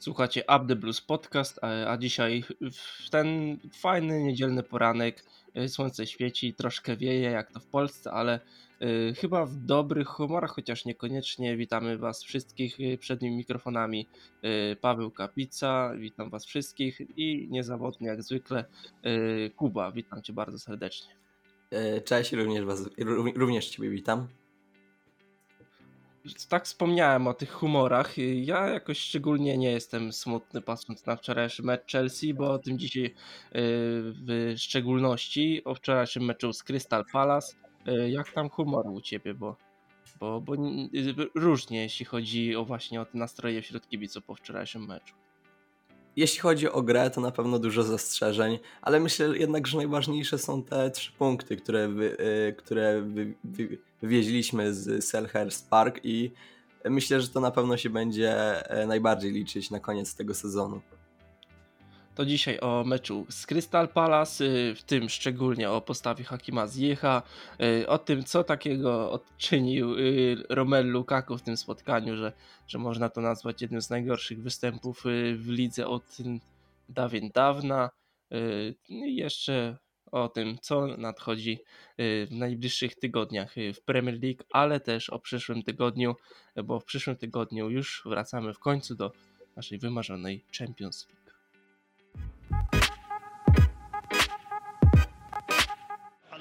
Słuchacie Up the Blues Podcast, a, a dzisiaj w ten fajny niedzielny poranek y, słońce świeci, troszkę wieje jak to w Polsce, ale y, chyba w dobrych humorach, chociaż niekoniecznie. Witamy Was wszystkich y, przed tymi mikrofonami. Y, Paweł Kapica, witam Was wszystkich i niezawodnie jak zwykle y, Kuba, witam Cię bardzo serdecznie. E, Cześć, również, was, ró- również Ciebie witam. Tak wspomniałem o tych humorach. Ja jakoś szczególnie nie jestem smutny patrząc na wczorajszy mecz Chelsea, bo o tym dzisiaj y, w szczególności, o wczorajszym meczu z Crystal Palace. Y, Jak tam humor u ciebie, bo, bo, bo y, różnie jeśli chodzi o właśnie o nastroje wśród kibiców po wczorajszym meczu. Jeśli chodzi o grę, to na pewno dużo zastrzeżeń, ale myślę jednak, że najważniejsze są te trzy punkty, które, wy, e, które wy, wy, wywieźliśmy z Selhurst Park i myślę, że to na pewno się będzie e, najbardziej liczyć na koniec tego sezonu. To dzisiaj o meczu z Crystal Palace, y, w tym szczególnie o postawie Hakima Ziecha, y, o tym co takiego odczynił y, Romelu Lukaku w tym spotkaniu, że, że można to nazwać jednym z najgorszych występów w lidze od dawien dawna. No I jeszcze o tym, co nadchodzi w najbliższych tygodniach w Premier League, ale też o przyszłym tygodniu, bo w przyszłym tygodniu już wracamy w końcu do naszej wymarzonej Champions League.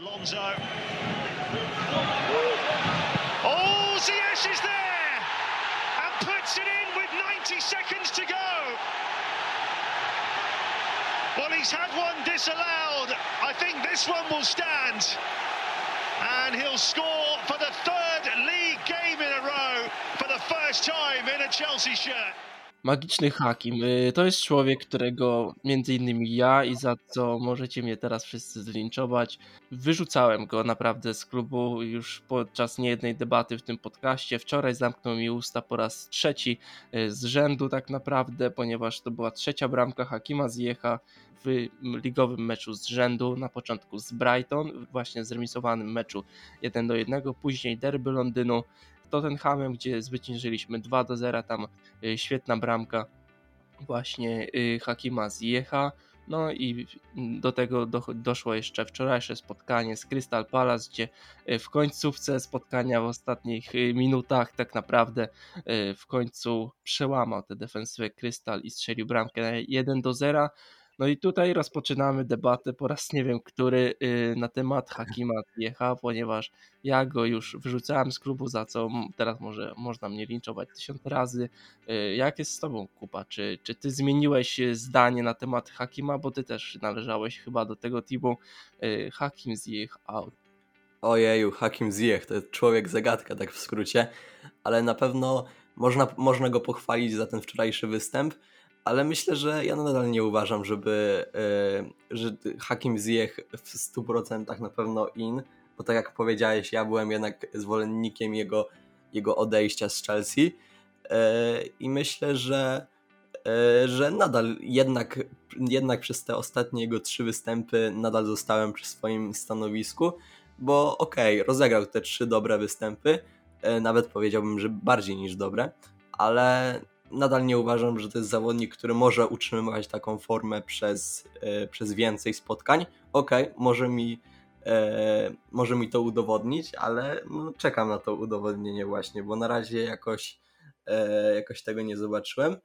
Alonso. Oh, Ziyech is there and puts it in with 90 seconds to go. Well, he's had one disallowed. I think this one will stand. And he'll score for the third league game in a row for the first time in a Chelsea shirt. Magiczny Hakim. y, To jest człowiek, którego między innymi ja i za co możecie mnie teraz wszyscy zlinczować, wyrzucałem go naprawdę z klubu już podczas niejednej debaty w tym podcaście. Wczoraj zamknął mi usta po raz trzeci y, z rzędu tak naprawdę, ponieważ to była trzecia bramka Hakima Zjecha w ligowym meczu z rzędu. Na początku z Brighton, właśnie zremisowanym meczu 1 do 1, później derby Londynu Tottenhamem, gdzie zwyciężyliśmy 2 do 0, tam y, świetna bramka właśnie y, Hakima Ziecha. No i do tego do, doszło jeszcze wczorajsze spotkanie z Crystal Palace, gdzie y, w końcówce spotkania w ostatnich minutach tak naprawdę w końcu przełamał tę defensywę Crystal i strzelił bramkę na 1 do 0. No i tutaj rozpoczynamy debatę po raz nie wiem który y, na temat Hakima Ziecha, ponieważ ja go już wyrzucałem z klubu, za co teraz może można mnie linczować tysiąc razy. Y, Jak jest z tobą, Kuba? Czy, czy ty zmieniłeś y, zdanie na temat Hakima, bo ty też należałeś chyba do tego teamu Hakim Ziyech out. Ojeju, Hakim Ziyech to jest człowiek zagadka, tak w skrócie, ale na pewno można, można go pochwalić za ten wczorajszy występ, ale myślę, że ja nadal nie uważam, żeby e, że Hakim Ziyech w 100% na pewno in, bo tak jak powiedziałeś, ja byłem jednak zwolennikiem jego, jego odejścia z Chelsea. E, i myślę, że e, że nadal jednak, jednak przez te ostatnie jego trzy występy nadal zostałem przy swoim stanowisku, bo okej, rozegrał te trzy dobre występy, nawet powiedziałbym, że bardziej niż dobre, ale nadal nie uważam, że to jest zawodnik, który może utrzymywać taką formę przez, e, przez więcej spotkań. Okej, może mi e, może mi to udowodnić, ale no, czekam na to udowodnienie właśnie, bo na razie jakoś, e, jakoś tego nie zobaczyłem.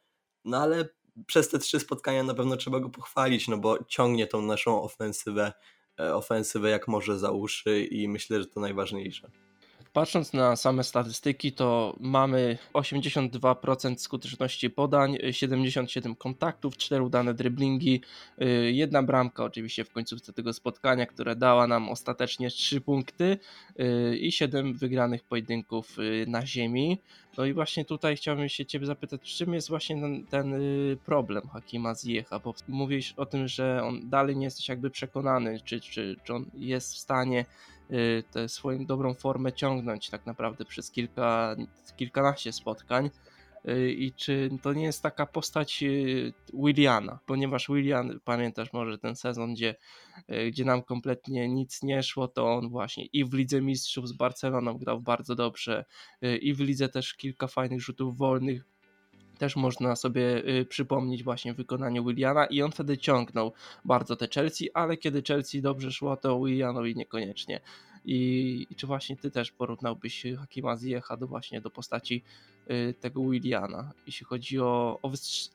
No ale przez te trzy spotkania na pewno trzeba go pochwalić, no bo ciągnie tą naszą ofensywę, ofensywę jak może za uszy i myślę, że to najważniejsze. Patrząc na same statystyki, to mamy 82% skuteczności podań, 77 kontaktów, 4 udane driblingi, y, jedna bramka oczywiście w końcówce tego spotkania, która dała nam ostatecznie 3 punkty y, i 7 wygranych pojedynków y, na ziemi. No i właśnie tutaj chciałbym się Ciebie zapytać, czym jest właśnie ten, ten problem Hakima Ziecha, bo mówisz o tym, że on dalej nie jesteś jakby przekonany, czy, czy, czy on jest w stanie tę swoją dobrą formę ciągnąć tak naprawdę przez kilka, kilkanaście spotkań. Y, I czy to nie jest taka postać y, Williana, ponieważ Willian, pamiętasz może ten sezon, gdzie, y, gdzie nam kompletnie nic nie szło, to on właśnie i w Lidze Mistrzów z Barceloną grał bardzo dobrze, y, i w Lidze też kilka fajnych rzutów wolnych też można sobie y, przypomnieć właśnie wykonanie Williana i on wtedy ciągnął bardzo te Chelsea, ale kiedy Chelsea dobrze szło, to Willianowi niekoniecznie. I, i czy właśnie ty też porównałbyś Hakima Ziecha do właśnie do postaci y, tego Williana, jeśli chodzi o, o,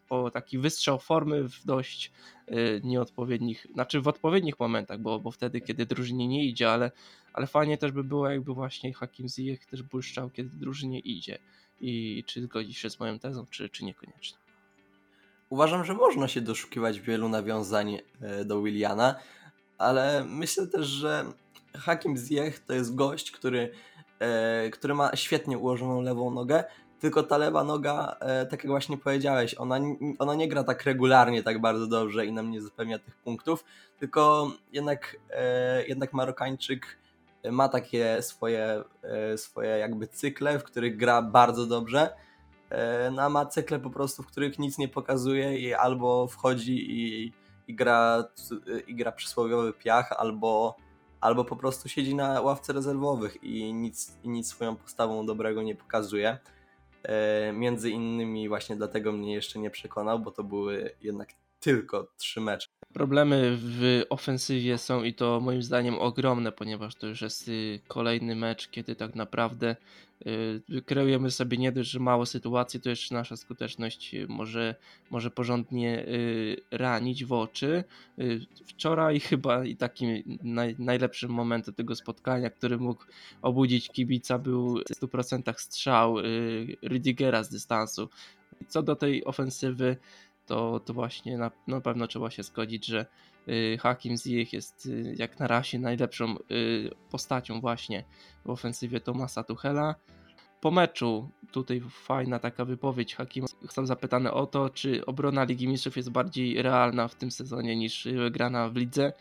o, taki wystrzał formy w dość y, nieodpowiednich, znaczy w odpowiednich momentach, bo, bo wtedy, kiedy drużynie nie idzie, ale, ale fajnie też by było, jakby właśnie Hakim Ziyech też błyszczał, kiedy drużynie idzie. I czy zgodzisz się z moją tezą, czy, czy niekoniecznie? Uważam, że można się doszukiwać wielu nawiązań e, do Williana, ale myślę też, że Hakim Ziyech to jest gość, który, e, który ma świetnie ułożoną lewą nogę, tylko ta lewa noga, e, tak jak właśnie powiedziałeś, ona, ona nie gra tak regularnie, tak bardzo dobrze i nam nie zapewnia tych punktów, tylko jednak, jednak Marokańczyk ma takie swoje, e, swoje jakby cykle, w których gra bardzo dobrze, e, no, a ma cykle po prostu, w których nic nie pokazuje i albo wchodzi i, i, gra, i gra przysłowiowy piach, albo, albo po prostu siedzi na ławce rezerwowych i nic, i nic swoją postawą dobrego nie pokazuje. E, między innymi właśnie dlatego mnie jeszcze nie przekonał, bo to były jednak tylko trzy mecze. Problemy w ofensywie są i to moim zdaniem ogromne, ponieważ to już jest y, kolejny mecz, kiedy tak naprawdę y, kreujemy sobie nie dość, mało sytuacji, to jeszcze nasza skuteczność może, może porządnie y, ranić w oczy. Wczoraj chyba i takim naj, najlepszym momentem tego spotkania, który mógł obudzić kibica był w 100% strzał Rydigera z dystansu. Co do tej ofensywy, to, to właśnie na, na pewno trzeba się zgodzić, że y, Hakim Ziyech jest y, jak na razie najlepszą y, postacią właśnie w ofensywie Tomasa Tuchela. Po meczu tutaj fajna taka wypowiedź Hakima. Został zapytany o to, czy obrona Ligi Mistrzów jest bardziej realna w tym sezonie niż grana w lidze.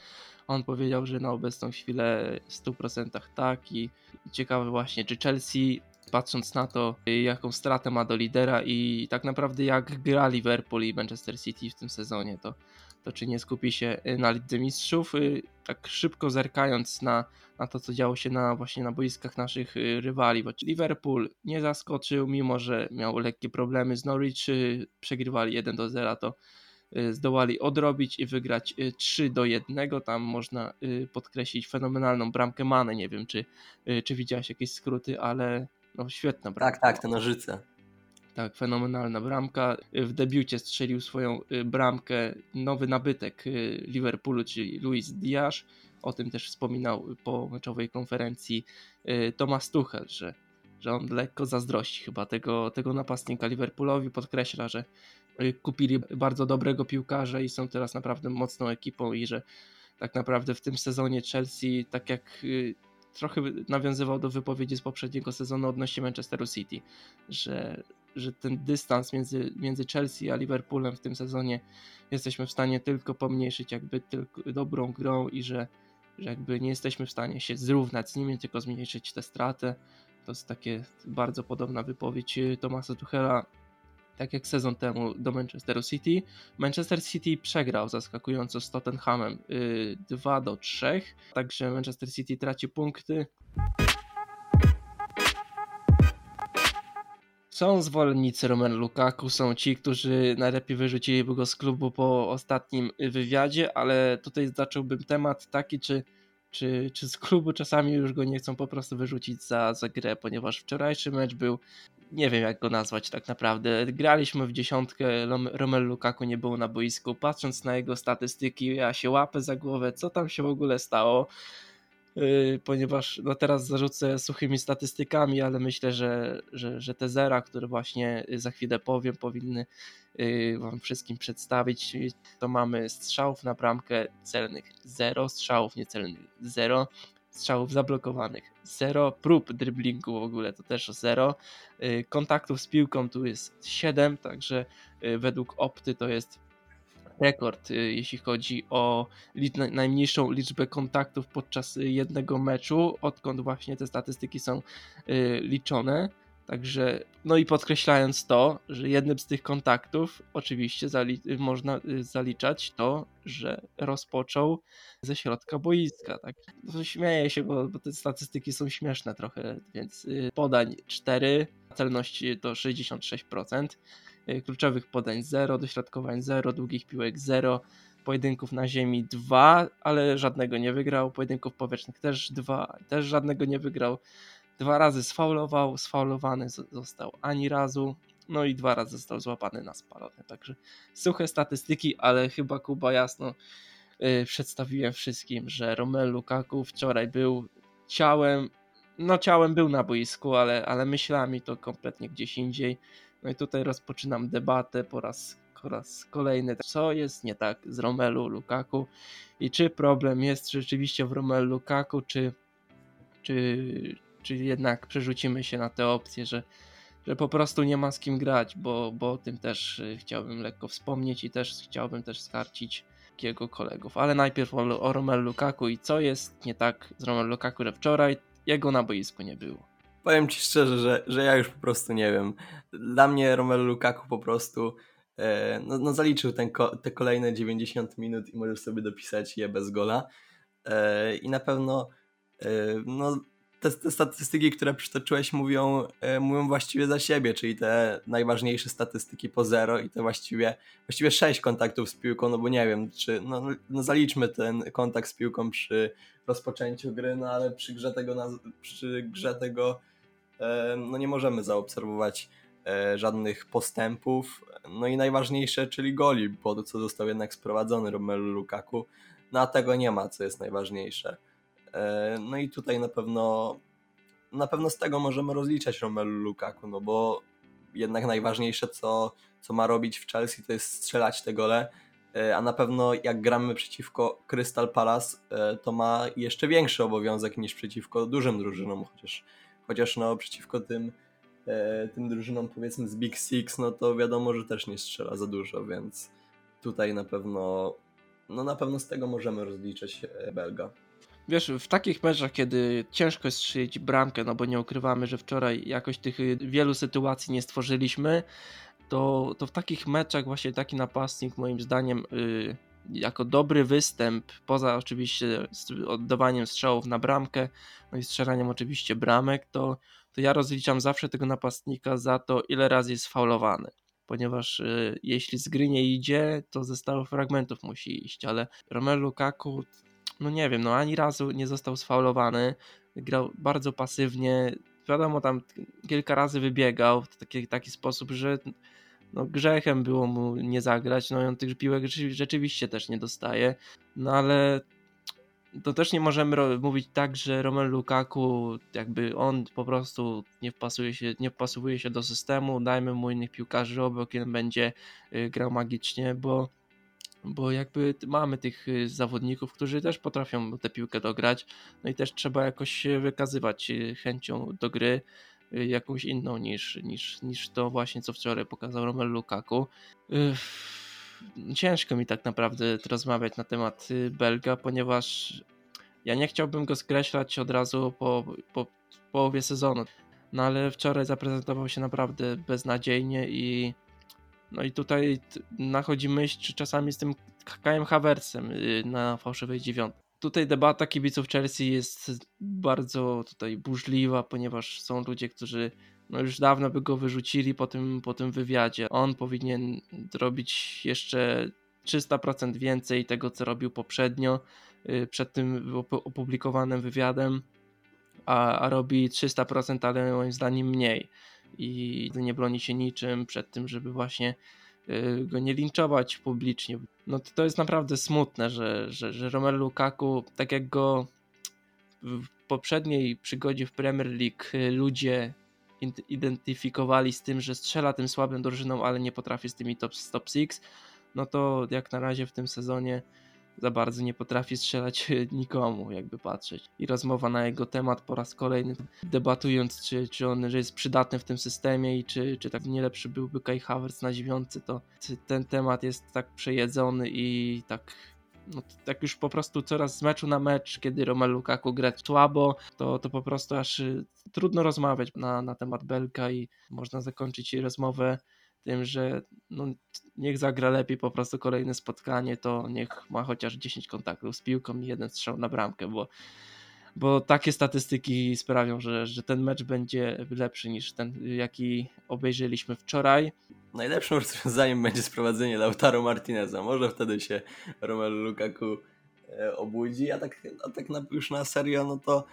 On powiedział, że na obecną chwilę w 100% tak i ciekawe właśnie, czy Chelsea patrząc na to, jaką stratę ma do lidera i tak naprawdę jak gra Liverpool i Manchester City w tym sezonie, to, to czy nie skupi się na Lidze Mistrzów, y, tak szybko zerkając na, na to, co działo się na, właśnie na boiskach naszych y, rywali, bo Liverpool nie zaskoczył, mimo że miał lekkie problemy z Norwich, y, przegrywali 1 do 0, to zdołali odrobić i wygrać 3 do 1. Tam można podkreślić fenomenalną bramkę Mane. Nie wiem, czy, czy widziałeś jakieś skróty, ale no świetna bramka. Tak, tak, te nożyce. Tak, fenomenalna bramka. W debiucie strzelił swoją y, bramkę nowy nabytek y, Liverpoolu, czyli Luis Diaz. O tym też wspominał po meczowej konferencji y, Thomas Tuchel, że, że on lekko zazdrości chyba tego, tego napastnika Liverpoolowi. Podkreśla, że kupili bardzo dobrego piłkarza i są teraz naprawdę mocną ekipą i że tak naprawdę w tym sezonie Chelsea, tak jak trochę nawiązywał do wypowiedzi z poprzedniego sezonu odnośnie Manchesteru City, że, że ten dystans między, między Chelsea a Liverpoolem w tym sezonie jesteśmy w stanie tylko pomniejszyć jakby tylko dobrą grą i że, że jakby nie jesteśmy w stanie się zrównać z nimi, tylko zmniejszyć tę stratę. To jest takie bardzo podobna wypowiedź Tomasa Tuchela tak jak sezon temu do Manchesteru City. Manchester City przegrał zaskakująco z Tottenhamem 2 y, do 3, także Manchester City traci punkty. Są zwolennicy Roman Lukaku, są ci, którzy najlepiej wyrzuciliby go z klubu po ostatnim wywiadzie, ale tutaj zacząłbym temat taki, czy, czy, czy z klubu czasami już go nie chcą po prostu wyrzucić za, za grę, ponieważ wczorajszy mecz był nie wiem jak go nazwać tak naprawdę. Graliśmy w dziesiątkę, Romelu Lukaku nie było na boisku. Patrząc na jego statystyki, ja się łapę za głowę, co tam się w ogóle stało. Yy, ponieważ no teraz zarzucę suchymi statystykami, ale myślę, że, że, że te zera, które właśnie za chwilę powiem, powinny yy, Wam wszystkim przedstawić. To mamy strzałów na bramkę celnych 0, strzałów niecelnych 0, strzałów zablokowanych, zero prób driblingu w ogóle, to też zero. Y, kontaktów z piłką tu jest 7, także y, według Opty to jest rekord, y, jeśli chodzi o najmniejszą liczbę kontaktów podczas jednego meczu, odkąd właśnie te statystyki są liczone. Także, no i podkreślając to, że jednym z tych kontaktów oczywiście zali- można y, zaliczać to, że rozpoczął ze środka boiska. Tak? No, śmieję się, bo, bo te statystyki są śmieszne trochę, więc y, podań 4, celność to 66%. y, kluczowych podań 0, dośrodkowań 0, długich piłek 0, pojedynków na ziemi 2, ale żadnego nie wygrał, pojedynków powietrznych też 2, też żadnego nie wygrał. Dwa razy sfaulował, sfaulowany został ani razu, no i dwa razy został złapany na spalony. Także suche statystyki, ale chyba Kuba jasno yy, przedstawiłem wszystkim, że Romelu Lukaku wczoraj był ciałem, no ciałem był na boisku, ale, ale myślami to kompletnie gdzieś indziej. No i tutaj rozpoczynam debatę po raz, po raz kolejny, co jest nie tak z Romelu Lukaku i czy problem jest rzeczywiście w Romelu Lukaku, czy, czy, czy jednak przerzucimy się na tę opcję, że, że po prostu nie ma z kim grać, bo, bo o tym też y, chciałbym lekko wspomnieć i też chciałbym też skarcić jego kolegów. Ale najpierw o, o Romelu Lukaku i co jest nie tak z Romelu Lukaku, że wczoraj jego na boisku nie było. Powiem ci szczerze, że, że ja już po prostu nie wiem. Dla mnie Romelu Lukaku po prostu e, no, no zaliczył ten ko te kolejne 90 minut i możesz sobie dopisać je bez gola. E, I na pewno e, no, te, te, statystyki, które przytoczyłeś, mówią, e, mówią właściwie za siebie, czyli te najważniejsze statystyki po zero i te właściwie, właściwie sześć kontaktów z piłką, no bo nie wiem, czy no, no zaliczmy ten kontakt z piłką przy rozpoczęciu gry, no ale przy grze tego, przy grze tego e, no nie możemy zaobserwować e, żadnych postępów. No i najważniejsze, czyli goli, bo to co został jednak sprowadzony Romelu Lukaku, no a tego nie ma, co jest najważniejsze. E, no i tutaj na pewno na pewno z tego możemy rozliczać Romelu Lukaku, no bo jednak najważniejsze co, co ma robić w Chelsea to jest strzelać te gole, e, a na pewno jak gramy przeciwko Crystal Palace e, to ma jeszcze większy obowiązek niż przeciwko dużym drużynom, chociaż, chociaż no przeciwko tym, tym drużynom powiedzmy z Big Six, no to wiadomo, że też nie strzela za dużo, więc tutaj na pewno no na pewno z tego możemy rozliczać Belga. Wiesz, w takich meczach, kiedy ciężko jest strzelić bramkę, no bo nie ukrywamy, że wczoraj jakoś tych y, wielu sytuacji nie stworzyliśmy, to, to w takich meczach właśnie taki napastnik moim zdaniem yy, jako dobry występ, poza oczywiście oddawaniem strzałów na bramkę, no i strzelaniem oczywiście bramek, to, to ja rozliczam zawsze tego napastnika za to, ile razy jest faulowany. Ponieważ y, jeśli z gry nie idzie, to ze stałych fragmentów musi iść, ale Romelu Lukaku no nie wiem, no ani razu nie został sfaulowany, grał bardzo pasywnie, wiadomo tam kilka razy wybiegał w taki, taki sposób, że no grzechem było mu nie zagrać, no i on tych piłek rzeczywiście też nie dostaje, no ale to też nie możemy mówić tak, że Romelu Lukaku jakby on po prostu nie wpasuje się, nie wpasuje się do systemu, dajmy mu innych piłkarzy obok, on będzie y, grał magicznie, bo bo jakby mamy tych y, zawodników, którzy też potrafią tę piłkę dograć, no i też trzeba jakoś wykazywać y, chęcią do gry y, jakąś inną niż, niż, niż to właśnie co wczoraj pokazał Romelu Lukaku. Ciężko mi tak naprawdę rozmawiać na temat Belga, ponieważ ja nie chciałbym go skreślać od razu po, po połowie sezonu, no ale wczoraj zaprezentował się naprawdę beznadziejnie i no i tutaj nachodzi myśl, czy czasami z tym Kajem Hawersem y, na fałszywej dziewiątce. Tutaj debata kibiców Chelsea jest bardzo tutaj burzliwa, ponieważ są ludzie, którzy no już dawno by go wyrzucili po tym, po tym wywiadzie. On powinien robić jeszcze 300% więcej tego, co robił poprzednio, y, przed tym opublikowanym wywiadem, a, a robi 300%, ale moim zdaniem mniej i nie broni się niczym przed tym, żeby właśnie y, go nie linczować publicznie. No to, to jest naprawdę smutne, że, że, że Romelu Lukaku, tak jak go w poprzedniej przygodzie w Premier League y, ludzie identyfikowali z tym, że strzela tym słabym drużynom, ale nie potrafi z tymi top, top six, no to jak na razie w tym sezonie za bardzo nie potrafi strzelać nikomu, jakby patrzeć. I rozmowa na jego temat po raz kolejny, debatując, czy, czy on że jest przydatny w tym systemie i czy, czy tak nie lepszy byłby Kai Havertz na dziewiątce, to ten temat jest tak przejedzony i tak no, tak już po prostu coraz z meczu na mecz, kiedy Romelu Lukaku gra słabo, to, to po prostu aż y, trudno rozmawiać na, na temat Belka i można zakończyć rozmowę tym, że no, niech zagra lepiej po prostu kolejne spotkanie, to niech ma chociaż 10 kontaktów z piłką i jeden strzał na bramkę, bo, bo takie statystyki sprawią, że, że ten mecz będzie lepszy niż ten, jaki obejrzeliśmy wczoraj. najlepszym rozwiązaniem będzie sprowadzenie Lautaro Martineza. Może wtedy się Romelu Lukaku e, obudzi, a tak, a tak już na serio, no to,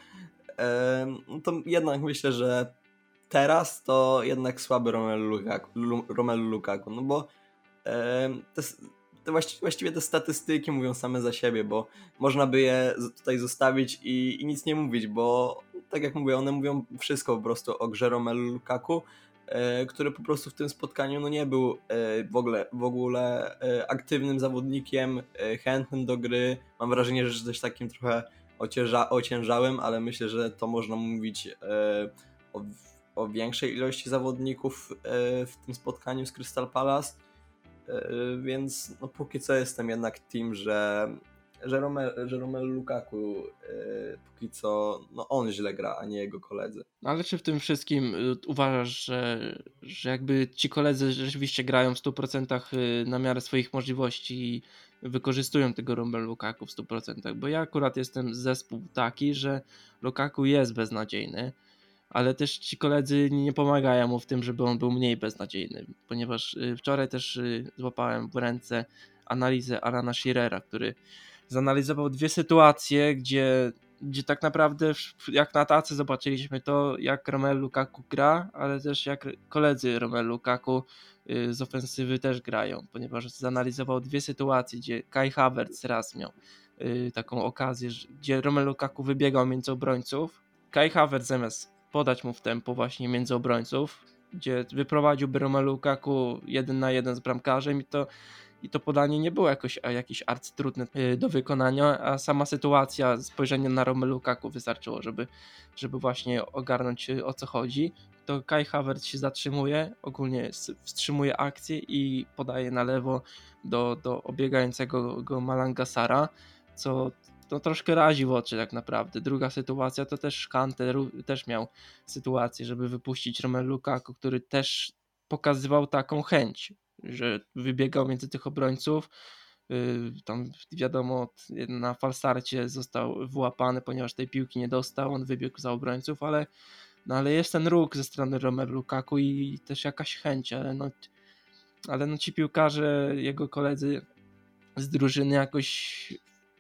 e, no to jednak myślę, że teraz to jednak słaby Romelu Lukaku, Romelu Lukaku no bo te, te właściwie, właściwie te statystyki mówią same za siebie, bo można by je tutaj zostawić i, i nic nie mówić, bo tak jak mówię, one mówią wszystko po prostu o grze Romelu Lukaku, e, który po prostu w tym spotkaniu no nie był e, w ogóle, w ogóle e, aktywnym zawodnikiem, chętnym do gry. Mam wrażenie, że coś takim trochę ocięża, ociężałym, ale myślę, że to można mówić o, o większej ilości zawodników w tym spotkaniu z Crystal Palace. Więc no, póki co jestem jednak team, że że, Romelu, że Romelu Lukaku yy, póki co no on źle gra, a nie jego koledzy. No, ale czy w tym wszystkim uważasz, że, że jakby ci koledzy rzeczywiście grają w 100% y, na miarę swoich możliwości i wykorzystują tego Romelu Lukaku w 100%? Bo ja akurat jestem zespół taki, że Lukaku jest beznadziejny, ale też ci koledzy nie pomagają mu w tym, żeby on był mniej beznadziejny, ponieważ y, wczoraj też złapałem w ręce analizę Arana Schirera, który zanalizował dwie sytuacje, gdzie, gdzie tak naprawdę jak na tacy zobaczyliśmy to, jak Romelu Lukaku gra, ale też jak koledzy Romelu Lukaku y, z ofensywy też grają, ponieważ zanalizował dwie sytuacje, gdzie Kai Havertz raz miał y, taką okazję, gdzie Romelu Lukaku wybiegał między obrońców. Kai Havertz zamiast podać mu w tempo właśnie między obrońców, gdzie wyprowadziłby Romelu Lukaku jeden na jeden z bramkarzem i to i to podanie nie było jakoś, jakieś arcytrudne y, do wykonania, a sama sytuacja, spojrzenie na Romelu Lukaku wystarczyło, żeby, żeby właśnie ogarnąć y, o co chodzi. To Kai Havertz się zatrzymuje, ogólnie wstrzymuje akcję i podaje na lewo do, do obiegającego go Malanga Sara, co to troszkę razi w oczy tak naprawdę. Druga sytuacja to też Kante też miał sytuację, żeby wypuścić Romelu Lukaku, który też pokazywał taką chęć że wybiegał między tych obrońców. Y, tam wiadomo, na falstarcie został wyłapany, ponieważ tej piłki nie dostał. On wybiegł za obrońców, ale, no ale jest ten róg ze strony Romelu Lukaku i też jakaś chęć, ale no, ale no ci piłkarze, jego koledzy z drużyny jakoś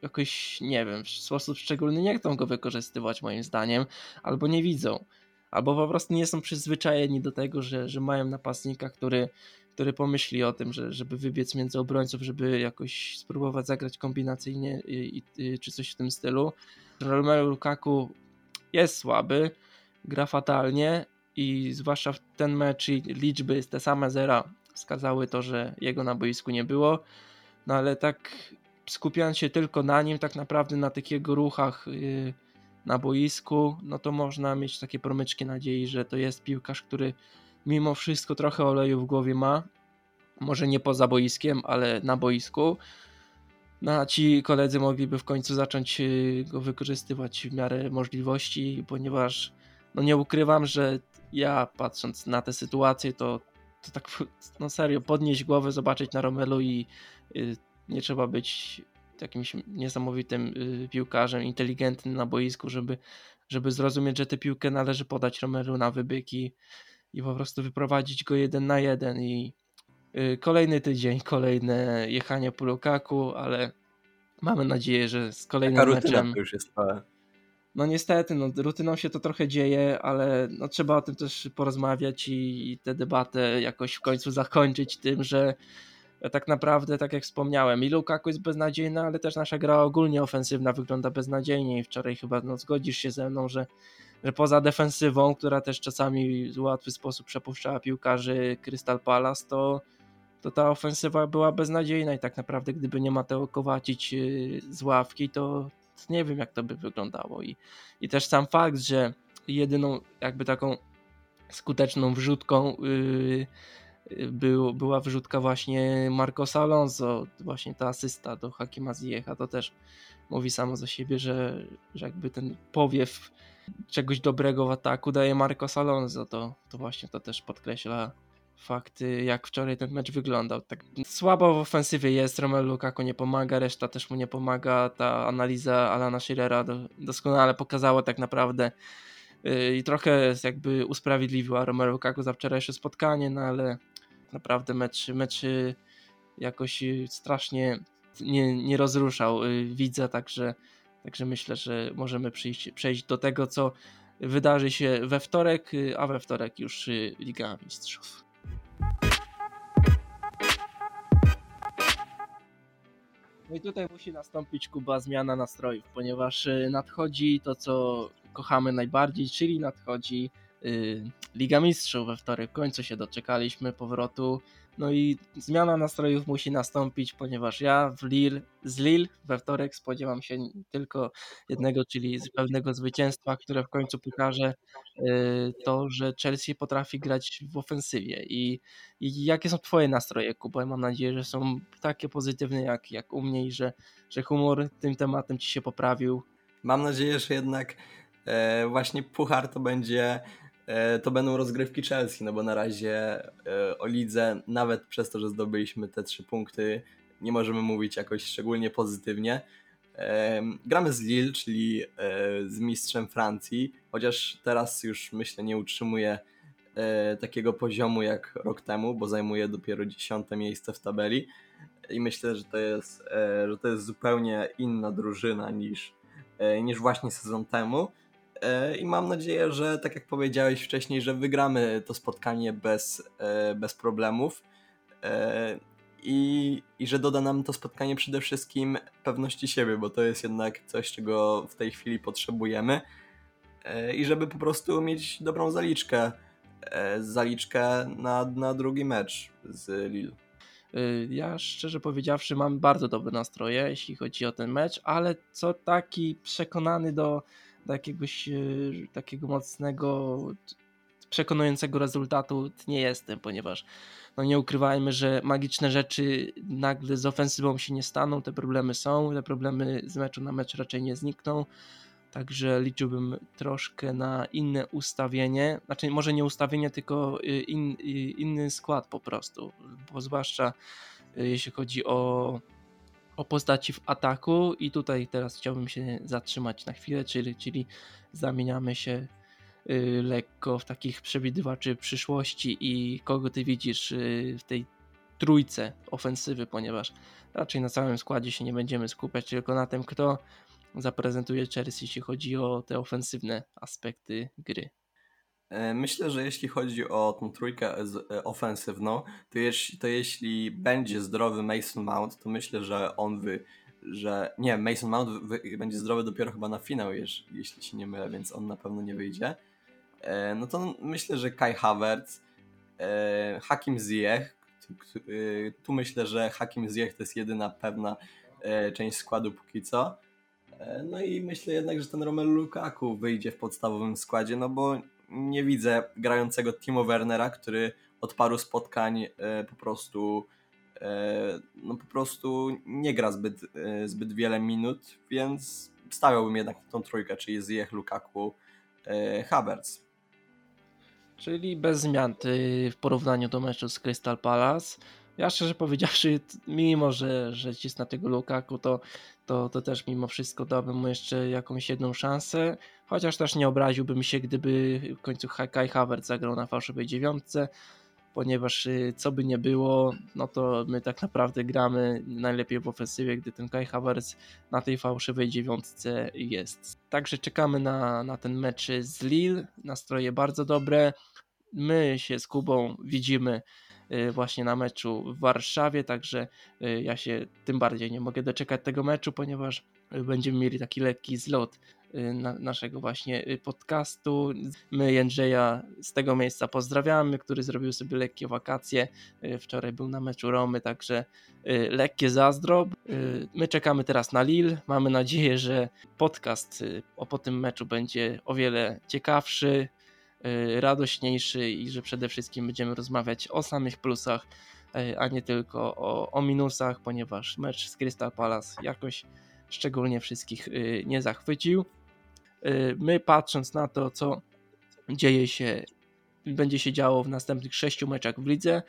jakoś, nie wiem, w sposób szczególny nie chcą go wykorzystywać moim zdaniem, albo nie widzą, albo po prostu nie są przyzwyczajeni do tego, że, że mają napastnika, który który pomyśli o tym, że, żeby wybiec między obrońców, żeby jakoś spróbować zagrać kombinacyjnie i, i, czy coś w tym stylu. Romelu Lukaku jest słaby, gra fatalnie i zwłaszcza w ten mecz liczby te same zera wskazały to, że jego na boisku nie było, no ale tak skupiając się tylko na nim, tak naprawdę na tych jego ruchach yy, na boisku, no to można mieć takie promyczki nadziei, że to jest piłkarz, który mimo wszystko trochę oleju w głowie ma. Może nie poza boiskiem, ale na boisku. No, a ci koledzy mogliby w końcu zacząć y, go wykorzystywać w miarę możliwości, ponieważ no nie ukrywam, że ja patrząc na tę sytuację, to, to tak no serio, podnieść głowę, zobaczyć na Romelu i y, nie trzeba być jakimś niesamowitym y, piłkarzem, inteligentnym na boisku, żeby, żeby zrozumieć, że tę piłkę należy podać Romelu na wybyki i po prostu wyprowadzić go jeden na jeden i y, kolejny tydzień, kolejne jechanie po Lukaku, ale mamy nadzieję, że z kolejnym Taka meczem... już jest całe. No niestety, no, rutyną się to trochę dzieje, ale no, trzeba o tym też porozmawiać i, i tę debatę jakoś w końcu zakończyć tym, że tak naprawdę, tak jak wspomniałem, i Lukaku jest beznadziejna, ale też nasza gra ogólnie ofensywna wygląda beznadziejnie i wczoraj chyba no, zgodzisz się ze mną, że że poza defensywą, która też czasami w łatwy sposób przepuszczała piłkarzy Crystal Palace, to, to ta ofensywa była beznadziejna i tak naprawdę gdyby nie Mateo Kowacic y, z ławki, to nie wiem jak to by wyglądało. I, i też sam fakt, że jedyną jakby taką skuteczną wrzutką yy, był, była wrzutka właśnie Marcosa Alonso, właśnie ta asysta do Hakima Ziyech'a, to też mówi samo za siebie, że, że jakby ten powiew czegoś dobrego w ataku daje Marcos Alonso, to, to właśnie to też podkreśla fakt, jak wczoraj ten mecz wyglądał. Tak słabo w ofensywie jest, Romelu Lukaku nie pomaga, reszta też mu nie pomaga. Ta analiza Alana Schirera do, doskonale pokazała tak naprawdę yy, i trochę jakby usprawiedliwiła Romelu Lukaku za wczorajsze spotkanie, no ale naprawdę mecz, mecz jakoś strasznie nie, nie rozruszał widza, także, także myślę, że możemy przyjść, przejść do tego, co wydarzy się we wtorek, a we wtorek już Liga Mistrzów. No i tutaj musi nastąpić Kuba zmiana nastrojów, ponieważ y, nadchodzi to, co kochamy najbardziej, czyli nadchodzi y, Liga Mistrzów we wtorek. W końcu się doczekaliśmy powrotu no i zmiana nastrojów musi nastąpić, ponieważ ja w Lille, z Lille we wtorek spodziewam się tylko jednego, czyli pewnego zwycięstwa, które w końcu pokaże y, to, że Chelsea potrafi grać w ofensywie. I, i jakie są Twoje nastroje, Kuba? Mam nadzieję, że są takie pozytywne jak, jak u mnie i że, że humor tym tematem Ci się poprawił. Mam nadzieję, że jednak e, właśnie puchar to będzie to będą rozgrywki Chelsea, no bo na razie e, o lidze, nawet przez to, że zdobyliśmy te trzy punkty, nie możemy mówić jakoś szczególnie pozytywnie. E, gramy z Lille, czyli z mistrzem Francji, chociaż teraz już myślę nie utrzymuje takiego poziomu jak rok temu, bo zajmuje dopiero dziesiąte miejsce w tabeli i myślę, że to jest, że to jest zupełnie inna drużyna niż, niż właśnie sezon temu. E, I mam nadzieję, że tak jak powiedziałeś wcześniej, że wygramy to spotkanie bez, e, bez problemów. E, I, I że doda nam to spotkanie przede wszystkim pewności siebie, bo to jest jednak coś, czego w tej chwili potrzebujemy. I żeby po prostu mieć dobrą zaliczkę. Zaliczkę na, na drugi mecz z Lille. Ja szczerze powiedziawszy mam bardzo dobre nastroje, jeśli chodzi o ten mecz, ale co taki przekonany do, jakiegoś e, takiego mocnego, przekonującego rezultatu nie jestem, ponieważ no nie ukrywajmy, że magiczne rzeczy nagle z ofensywą się nie staną, te problemy są, te problemy z meczu na mecz raczej nie znikną, także liczyłbym troszkę na inne ustawienie, znaczy może nie ustawienie, tylko e, in, e, inny skład po prostu, bo zwłaszcza jeśli chodzi o o postaci w ataku i tutaj teraz chciałbym się zatrzymać na chwilę, czyli, czyli zamieniamy się y, lekko w takich przewidywaczy przyszłości i kogo ty widzisz y, w tej trójce ofensywy, ponieważ raczej na całym składzie się nie będziemy skupiać, tylko na tym, kto zaprezentuje Chelsea, jeśli chodzi o te ofensywne aspekty gry. E, myślę, że jeśli chodzi o tą trójkę e, ofensywną, to, jeśli, to jeśli będzie zdrowy Mason Mount, to myślę, że on wy, że nie, Mason Mount wy, będzie zdrowy dopiero chyba na finał, jeśli, jeśli się nie mylę, więc on na pewno nie wyjdzie. E, no to myślę, że Kai Havertz, Hakim Ziyech, tu myślę, że Hakim Ziyech to jest jedyna pewna część składu póki co. No i myślę jednak, że ten Romelu Lukaku wyjdzie w podstawowym składzie, no bo nie widzę grającego Timo Wernera, który od paru spotkań e, po prostu e, no po prostu nie gra zbyt, e, zbyt wiele minut, więc stawiałbym jednak tą trójkę, czyli Ziyech, Lukaku, Havertz. Czyli bez zmian w porównaniu do meczu z Crystal Palace. Ja szczerze powiedziawszy, mimo że, że cisnę tego Lukaku, to, to, to też mimo wszystko dałbym mu jeszcze jakąś jedną szansę. Chociaż też nie obraziłbym się, gdyby w końcu Kai Havertz zagrał na fałszywej dziewiątce, ponieważ y, co by nie było, no to my tak naprawdę gramy najlepiej w ofensywie, gdy ten Kai Havertz na tej fałszywej dziewiątce jest. Także czekamy na, na ten mecz z Lille, nastroje bardzo dobre. My się z Kubą widzimy Y, właśnie na meczu w Warszawie, także y, ja się tym bardziej nie mogę doczekać tego meczu, ponieważ będziemy mieli taki lekki zlot na, naszego właśnie podcastu. My Jędrzeja z tego miejsca pozdrawiamy, który zrobił sobie lekkie wakacje. Wczoraj był na meczu Romy, także lekkie zazdro. My czekamy teraz na Lille. Mamy nadzieję, że podcast o po tym meczu będzie o wiele ciekawszy, Y, radośniejszy i że przede wszystkim będziemy rozmawiać o samych plusach, y, a nie tylko o, o minusach, ponieważ mecz z Crystal Palace jakoś szczególnie wszystkich y, nie zachwycił. My patrząc na to, co dzieje się, będzie się działo w następnych sześciu meczach w lidze,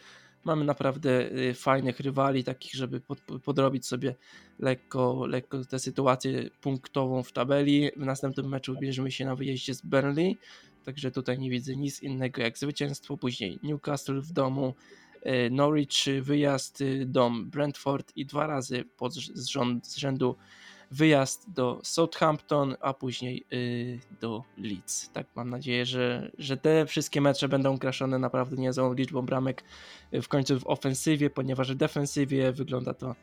mamy naprawdę fajnych rywali, takich, żeby pod, podrobić sobie lekko, lekko tę sytuację punktową w tabeli. W następnym meczu bierzemy się na wyjeździe z Burnley, Także tutaj nie widzę nic innego jak zwycięstwo. Później Newcastle w domu, Norwich wyjazd, dom Brentford i dwa razy pod z, rząd, z rzędu wyjazd do Southampton, a później y, do Leeds. Tak mam nadzieję, że, że te wszystkie mecze będą kraszone naprawdę niezłą liczbą bramek y, w końcu w ofensywie, ponieważ w defensywie wygląda to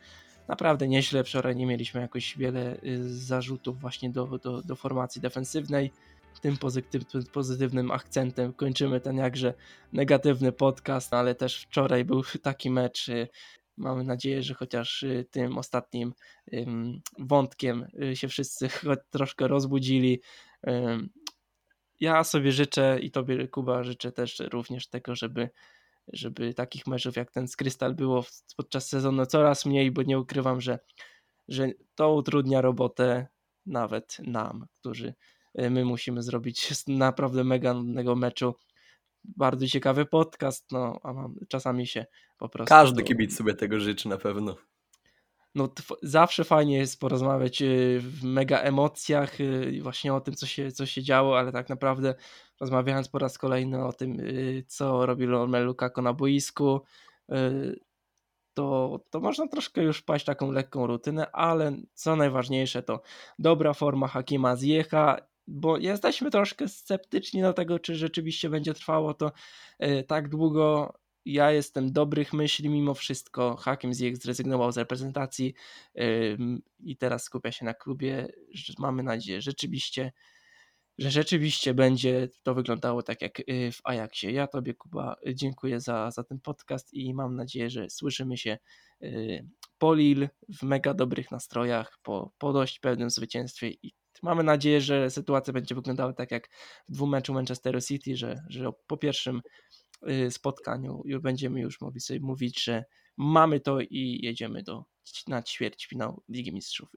naprawdę nieźle. Wczoraj nie mieliśmy jakoś wiele y, zarzutów właśnie do, do, do formacji defensywnej. Tym pozytywnym, pozytywnym akcentem kończymy ten jakże negatywny podcast, ale też wczoraj był taki mecz Mamy nadzieję, że chociaż y, tym ostatnim wątkiem y, się wszyscy troszkę rozbudzili. Ja sobie życzę i tobie, Kuba, życzę też również tego, żeby, żeby takich meczów jak ten z Krystal było podczas sezonu coraz mniej, bo nie ukrywam, że, że to utrudnia robotę nawet nam, którzy y, my musimy zrobić naprawdę mega meczu bardzo ciekawy podcast, no a mam, czasami się po prostu... Każdy kibic sobie tego życzy na pewno. No zawsze fajnie jest porozmawiać y, w mega emocjach y, właśnie o tym, co się, co się działo, ale tak naprawdę rozmawiając po raz kolejny o tym, y, co robi Romelu Lukaku na boisku, to, to można troszkę już paść taką lekką rutynę, ale co najważniejsze to dobra forma Hakima Zjecha bo jesteśmy troszkę sceptyczni do tego, czy rzeczywiście będzie trwało to e, tak długo. Ja jestem dobrych myśli mimo wszystko. Hakim Ziyech zrezygnował z reprezentacji i teraz skupia się na klubie. Mamy nadzieję, rzeczywiście, że rzeczywiście będzie to wyglądało tak jak y, w Ajaxie. Ja Tobie, Kuba, dziękuję za, za ten podcast i mam nadzieję, że słyszymy się y, po Lille w mega dobrych nastrojach, po, po dość pewnym zwycięstwie i Mamy nadzieję, że sytuacja będzie wyglądała tak jak w dwumeczu Manchester City, że, że po pierwszym y, spotkaniu już będziemy już mogli sobie mówić, że mamy to i jedziemy do, na ćwierćfinał Ligi Mistrzów.